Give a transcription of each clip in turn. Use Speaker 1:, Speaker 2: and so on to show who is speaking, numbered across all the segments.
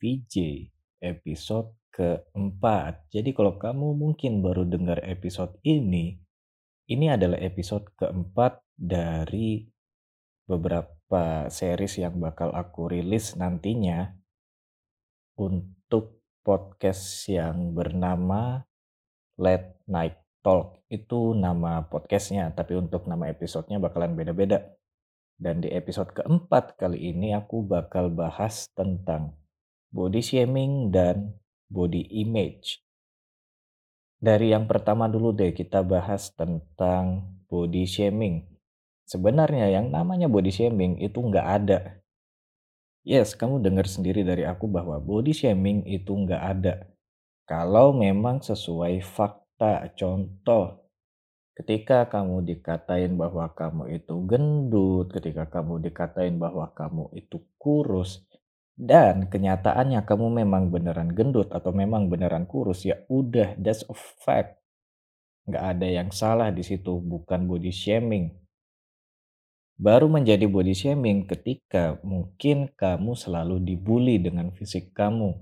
Speaker 1: VJ episode keempat. Jadi kalau kamu mungkin baru dengar episode ini, ini adalah episode keempat dari beberapa series yang bakal aku rilis nantinya untuk podcast yang bernama Late Night Talk. Itu nama podcastnya, tapi untuk nama episodenya bakalan beda-beda. Dan di episode keempat kali ini aku bakal bahas tentang body shaming dan body image. Dari yang pertama dulu deh kita bahas tentang body shaming. Sebenarnya yang namanya body shaming itu nggak ada. Yes, kamu dengar sendiri dari aku bahwa body shaming itu nggak ada. Kalau memang sesuai fakta, contoh Ketika kamu dikatain bahwa kamu itu gendut, ketika kamu dikatain bahwa kamu itu kurus, dan kenyataannya kamu memang beneran gendut atau memang beneran kurus, ya udah, that's a fact. Nggak ada yang salah di situ, bukan body shaming. Baru menjadi body shaming ketika mungkin kamu selalu dibully dengan fisik kamu.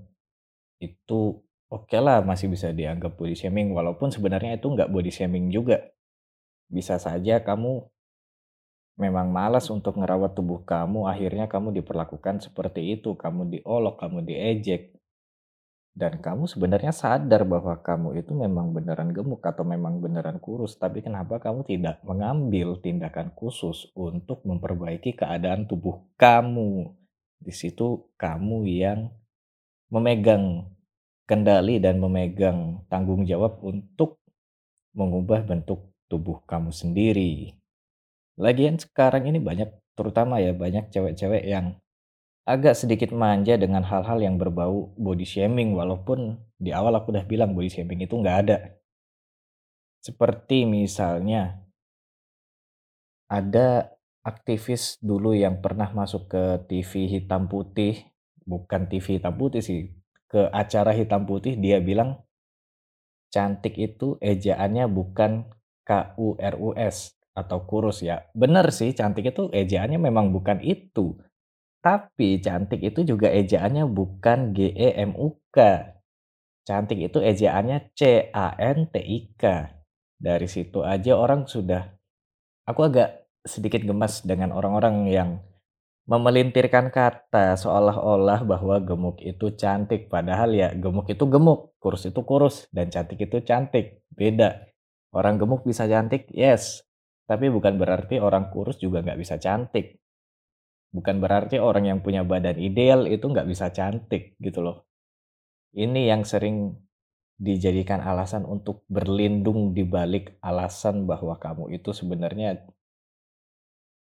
Speaker 1: Itu oke okay lah masih bisa dianggap body shaming, walaupun sebenarnya itu nggak body shaming juga bisa saja kamu memang malas untuk ngerawat tubuh kamu, akhirnya kamu diperlakukan seperti itu, kamu diolok, kamu diejek. Dan kamu sebenarnya sadar bahwa kamu itu memang beneran gemuk atau memang beneran kurus, tapi kenapa kamu tidak mengambil tindakan khusus untuk memperbaiki keadaan tubuh kamu? Di situ kamu yang memegang kendali dan memegang tanggung jawab untuk mengubah bentuk tubuh kamu sendiri. Lagian sekarang ini banyak, terutama ya banyak cewek-cewek yang agak sedikit manja dengan hal-hal yang berbau body shaming walaupun di awal aku udah bilang body shaming itu nggak ada. Seperti misalnya ada aktivis dulu yang pernah masuk ke TV hitam putih, bukan TV hitam putih sih, ke acara hitam putih dia bilang cantik itu ejaannya bukan K-U-R-U-S atau kurus ya. Bener sih, cantik itu ejaannya memang bukan itu. Tapi cantik itu juga ejaannya bukan G-E-M-U-K. Cantik itu ejaannya C-A-N-T-I-K. Dari situ aja orang sudah... Aku agak sedikit gemas dengan orang-orang yang memelintirkan kata seolah-olah bahwa gemuk itu cantik. Padahal ya gemuk itu gemuk, kurus itu kurus, dan cantik itu cantik. Beda. Orang gemuk bisa cantik, yes. Tapi bukan berarti orang kurus juga nggak bisa cantik. Bukan berarti orang yang punya badan ideal itu nggak bisa cantik gitu loh. Ini yang sering dijadikan alasan untuk berlindung di balik alasan bahwa kamu itu sebenarnya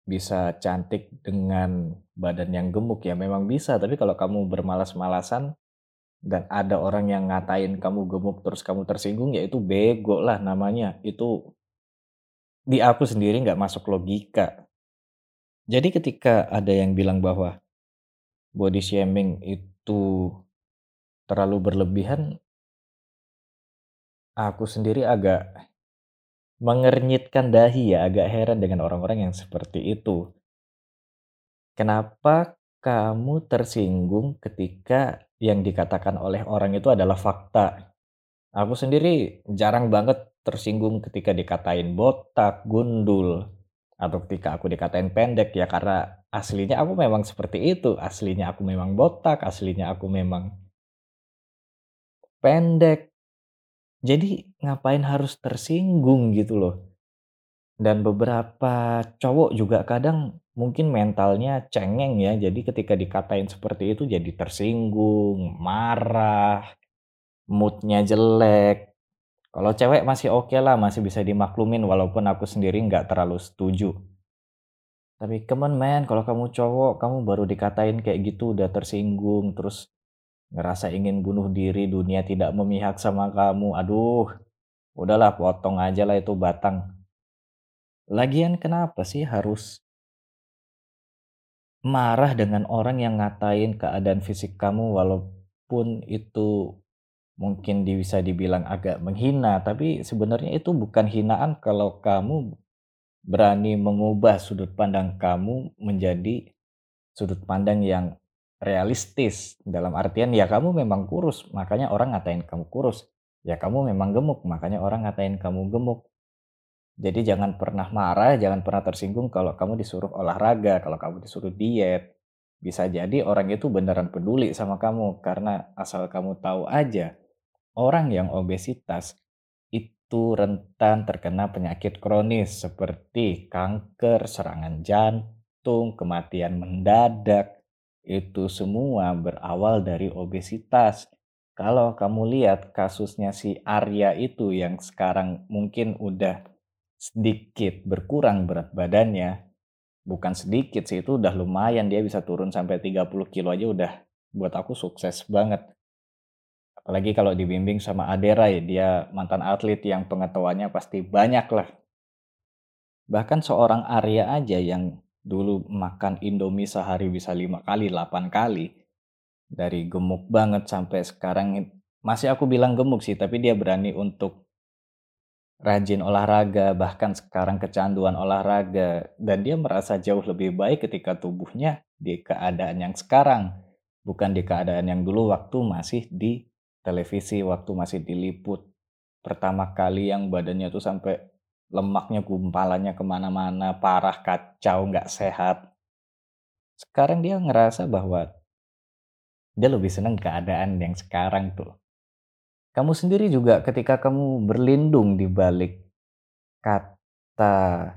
Speaker 1: bisa cantik dengan badan yang gemuk ya memang bisa tapi kalau kamu bermalas-malasan dan ada orang yang ngatain kamu gemuk terus kamu tersinggung ya itu bego lah namanya itu di aku sendiri nggak masuk logika jadi ketika ada yang bilang bahwa body shaming itu terlalu berlebihan aku sendiri agak mengernyitkan dahi ya agak heran dengan orang-orang yang seperti itu kenapa kamu tersinggung ketika yang dikatakan oleh orang itu adalah fakta. Aku sendiri jarang banget tersinggung ketika dikatain botak, gundul, atau ketika aku dikatain pendek ya karena aslinya aku memang seperti itu. Aslinya aku memang botak, aslinya aku memang pendek. Jadi ngapain harus tersinggung gitu loh. Dan beberapa cowok juga kadang mungkin mentalnya cengeng ya. Jadi ketika dikatain seperti itu jadi tersinggung, marah, moodnya jelek. Kalau cewek masih oke okay lah, masih bisa dimaklumin walaupun aku sendiri nggak terlalu setuju. Tapi come on man, kalau kamu cowok, kamu baru dikatain kayak gitu udah tersinggung, terus ngerasa ingin bunuh diri, dunia tidak memihak sama kamu. Aduh, udahlah potong aja lah itu batang. Lagian kenapa sih harus marah dengan orang yang ngatain keadaan fisik kamu walaupun itu mungkin bisa dibilang agak menghina, tapi sebenarnya itu bukan hinaan kalau kamu berani mengubah sudut pandang kamu menjadi sudut pandang yang realistis. Dalam artian ya kamu memang kurus makanya orang ngatain kamu kurus. Ya kamu memang gemuk makanya orang ngatain kamu gemuk. Jadi jangan pernah marah jangan pernah tersinggung kalau kamu disuruh olahraga kalau kamu disuruh diet. Bisa jadi orang itu beneran peduli sama kamu karena asal kamu tahu aja orang yang obesitas itu rentan terkena penyakit kronis seperti kanker, serangan jantung, kematian mendadak, itu semua berawal dari obesitas. Kalau kamu lihat kasusnya si Arya itu yang sekarang mungkin udah sedikit berkurang berat badannya, bukan sedikit sih itu udah lumayan dia bisa turun sampai 30 kilo aja udah buat aku sukses banget. Apalagi kalau dibimbing sama Adera ya, dia mantan atlet yang pengetahuannya pasti banyak lah. Bahkan seorang Arya aja yang dulu makan Indomie sehari bisa lima kali, 8 kali. Dari gemuk banget sampai sekarang masih aku bilang gemuk sih, tapi dia berani untuk rajin olahraga, bahkan sekarang kecanduan olahraga. Dan dia merasa jauh lebih baik ketika tubuhnya di keadaan yang sekarang. Bukan di keadaan yang dulu waktu masih di televisi, waktu masih diliput. Pertama kali yang badannya tuh sampai lemaknya gumpalannya ke mana-mana, parah, kacau, nggak sehat. Sekarang dia ngerasa bahwa dia lebih senang keadaan yang sekarang tuh. Kamu sendiri juga ketika kamu berlindung di balik kata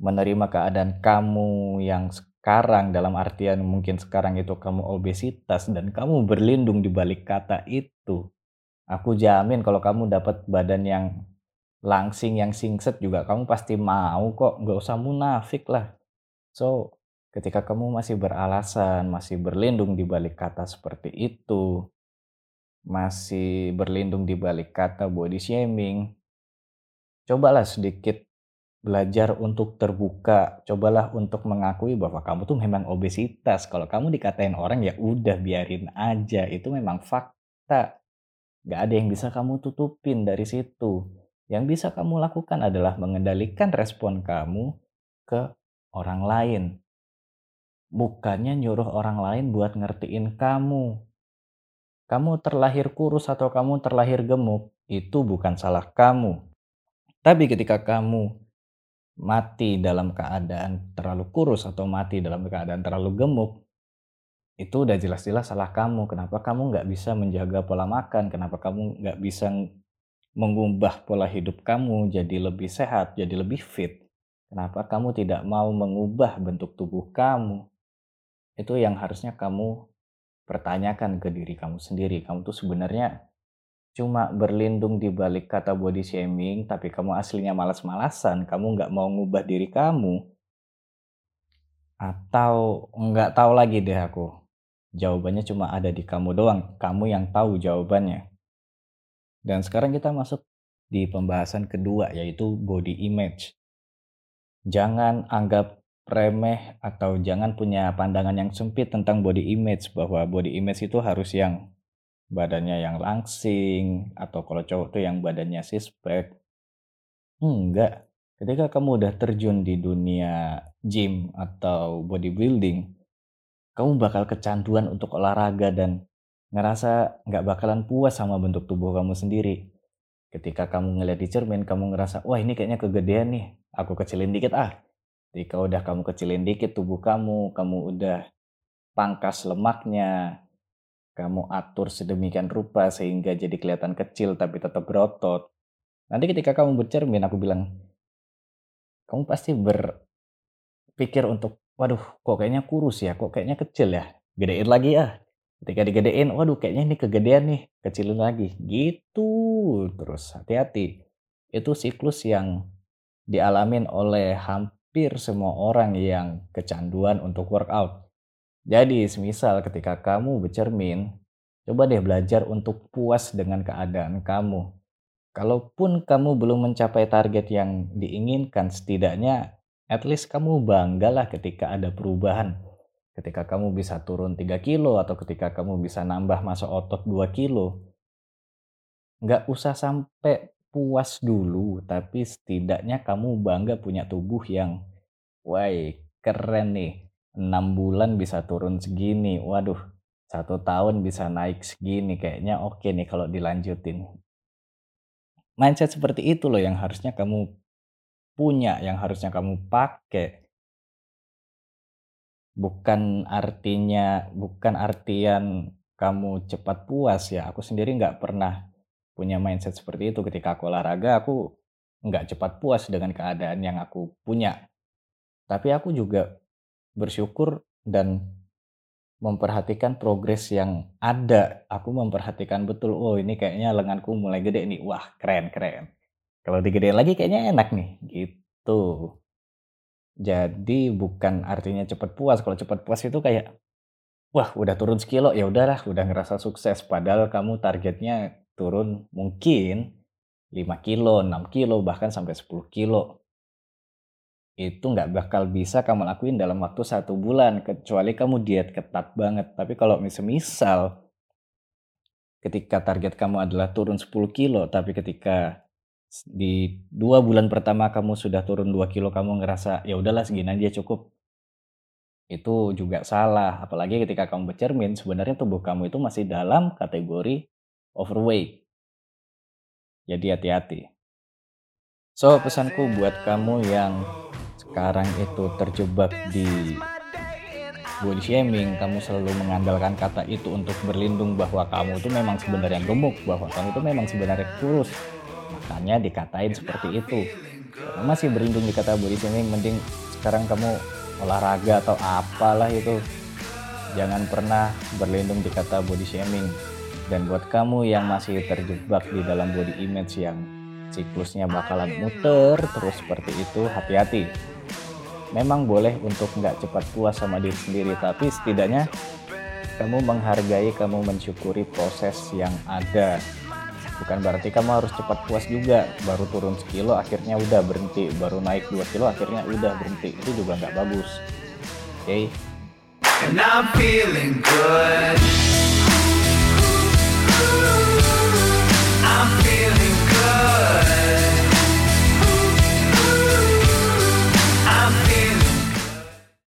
Speaker 1: menerima keadaan kamu yang sekarang dalam artian mungkin sekarang itu kamu obesitas dan kamu berlindung di balik kata itu. Aku jamin kalau kamu dapat badan yang langsing yang singset juga kamu pasti mau kok nggak usah munafik lah so ketika kamu masih beralasan masih berlindung di balik kata seperti itu masih berlindung di balik kata body shaming cobalah sedikit belajar untuk terbuka cobalah untuk mengakui bahwa kamu tuh memang obesitas kalau kamu dikatain orang ya udah biarin aja itu memang fakta Gak ada yang bisa kamu tutupin dari situ yang bisa kamu lakukan adalah mengendalikan respon kamu ke orang lain. Bukannya nyuruh orang lain buat ngertiin kamu. Kamu terlahir kurus atau kamu terlahir gemuk, itu bukan salah kamu. Tapi ketika kamu mati dalam keadaan terlalu kurus atau mati dalam keadaan terlalu gemuk, itu udah jelas-jelas salah kamu. Kenapa kamu nggak bisa menjaga pola makan? Kenapa kamu nggak bisa mengubah pola hidup kamu jadi lebih sehat, jadi lebih fit. Kenapa kamu tidak mau mengubah bentuk tubuh kamu? Itu yang harusnya kamu pertanyakan ke diri kamu sendiri. Kamu tuh sebenarnya cuma berlindung di balik kata body shaming, tapi kamu aslinya malas-malasan, kamu nggak mau ngubah diri kamu. Atau nggak tahu lagi deh aku. Jawabannya cuma ada di kamu doang, kamu yang tahu jawabannya. Dan sekarang kita masuk di pembahasan kedua yaitu body image. Jangan anggap remeh atau jangan punya pandangan yang sempit tentang body image bahwa body image itu harus yang badannya yang langsing atau kalau cowok tuh yang badannya sispek. Enggak. Ketika kamu udah terjun di dunia gym atau bodybuilding, kamu bakal kecanduan untuk olahraga dan ngerasa nggak bakalan puas sama bentuk tubuh kamu sendiri. Ketika kamu ngeliat di cermin, kamu ngerasa, wah ini kayaknya kegedean nih, aku kecilin dikit ah. Ketika udah kamu kecilin dikit tubuh kamu, kamu udah pangkas lemaknya, kamu atur sedemikian rupa sehingga jadi kelihatan kecil tapi tetap berotot. Nanti ketika kamu bercermin, aku bilang, kamu pasti berpikir untuk, waduh kok kayaknya kurus ya, kok kayaknya kecil ya, gedein lagi ah. Ketika digedein, waduh kayaknya ini kegedean nih, kecilin lagi. Gitu terus, hati-hati. Itu siklus yang dialamin oleh hampir semua orang yang kecanduan untuk workout. Jadi, semisal ketika kamu bercermin, coba deh belajar untuk puas dengan keadaan kamu. Kalaupun kamu belum mencapai target yang diinginkan, setidaknya at least kamu banggalah ketika ada perubahan ketika kamu bisa turun 3 kilo atau ketika kamu bisa nambah masa otot 2 kilo nggak usah sampai puas dulu tapi setidaknya kamu bangga punya tubuh yang wah keren nih enam bulan bisa turun segini. Waduh, satu tahun bisa naik segini. Kayaknya oke nih kalau dilanjutin. Mindset seperti itu loh yang harusnya kamu punya, yang harusnya kamu pakai. Bukan artinya, bukan artian kamu cepat puas ya. Aku sendiri nggak pernah punya mindset seperti itu. Ketika aku olahraga, aku nggak cepat puas dengan keadaan yang aku punya. Tapi aku juga bersyukur dan memperhatikan progres yang ada. Aku memperhatikan betul, oh ini kayaknya lenganku mulai gede nih. Wah, keren, keren. Kalau digedein lagi kayaknya enak nih, gitu. Jadi bukan artinya cepat puas. Kalau cepat puas itu kayak, wah udah turun sekilo, ya udahlah, udah ngerasa sukses. Padahal kamu targetnya turun mungkin 5 kilo, 6 kilo, bahkan sampai 10 kilo itu nggak bakal bisa kamu lakuin dalam waktu satu bulan kecuali kamu diet ketat banget. Tapi kalau misal ketika target kamu adalah turun 10 kilo tapi ketika di dua bulan pertama kamu sudah turun 2 kilo kamu ngerasa ya udahlah segini aja cukup. Itu juga salah. Apalagi ketika kamu bercermin sebenarnya tubuh kamu itu masih dalam kategori overweight. Jadi hati-hati. So pesanku buat kamu yang sekarang itu terjebak di body shaming, kamu selalu mengandalkan kata itu untuk berlindung bahwa kamu itu memang sebenarnya gemuk, bahwa kamu itu memang sebenarnya kurus. Makanya dikatain seperti itu. Kamu masih berlindung di kata body shaming, mending sekarang kamu olahraga atau apalah itu. Jangan pernah berlindung di kata body shaming. Dan buat kamu yang masih terjebak di dalam body image yang siklusnya bakalan muter terus seperti itu, hati-hati memang boleh untuk nggak cepat puas sama diri sendiri tapi setidaknya kamu menghargai kamu mensyukuri proses yang ada. Bukan berarti kamu harus cepat puas juga. Baru turun sekilo akhirnya udah berhenti. Baru naik dua kilo akhirnya udah berhenti. Itu juga nggak bagus. Oke? Okay?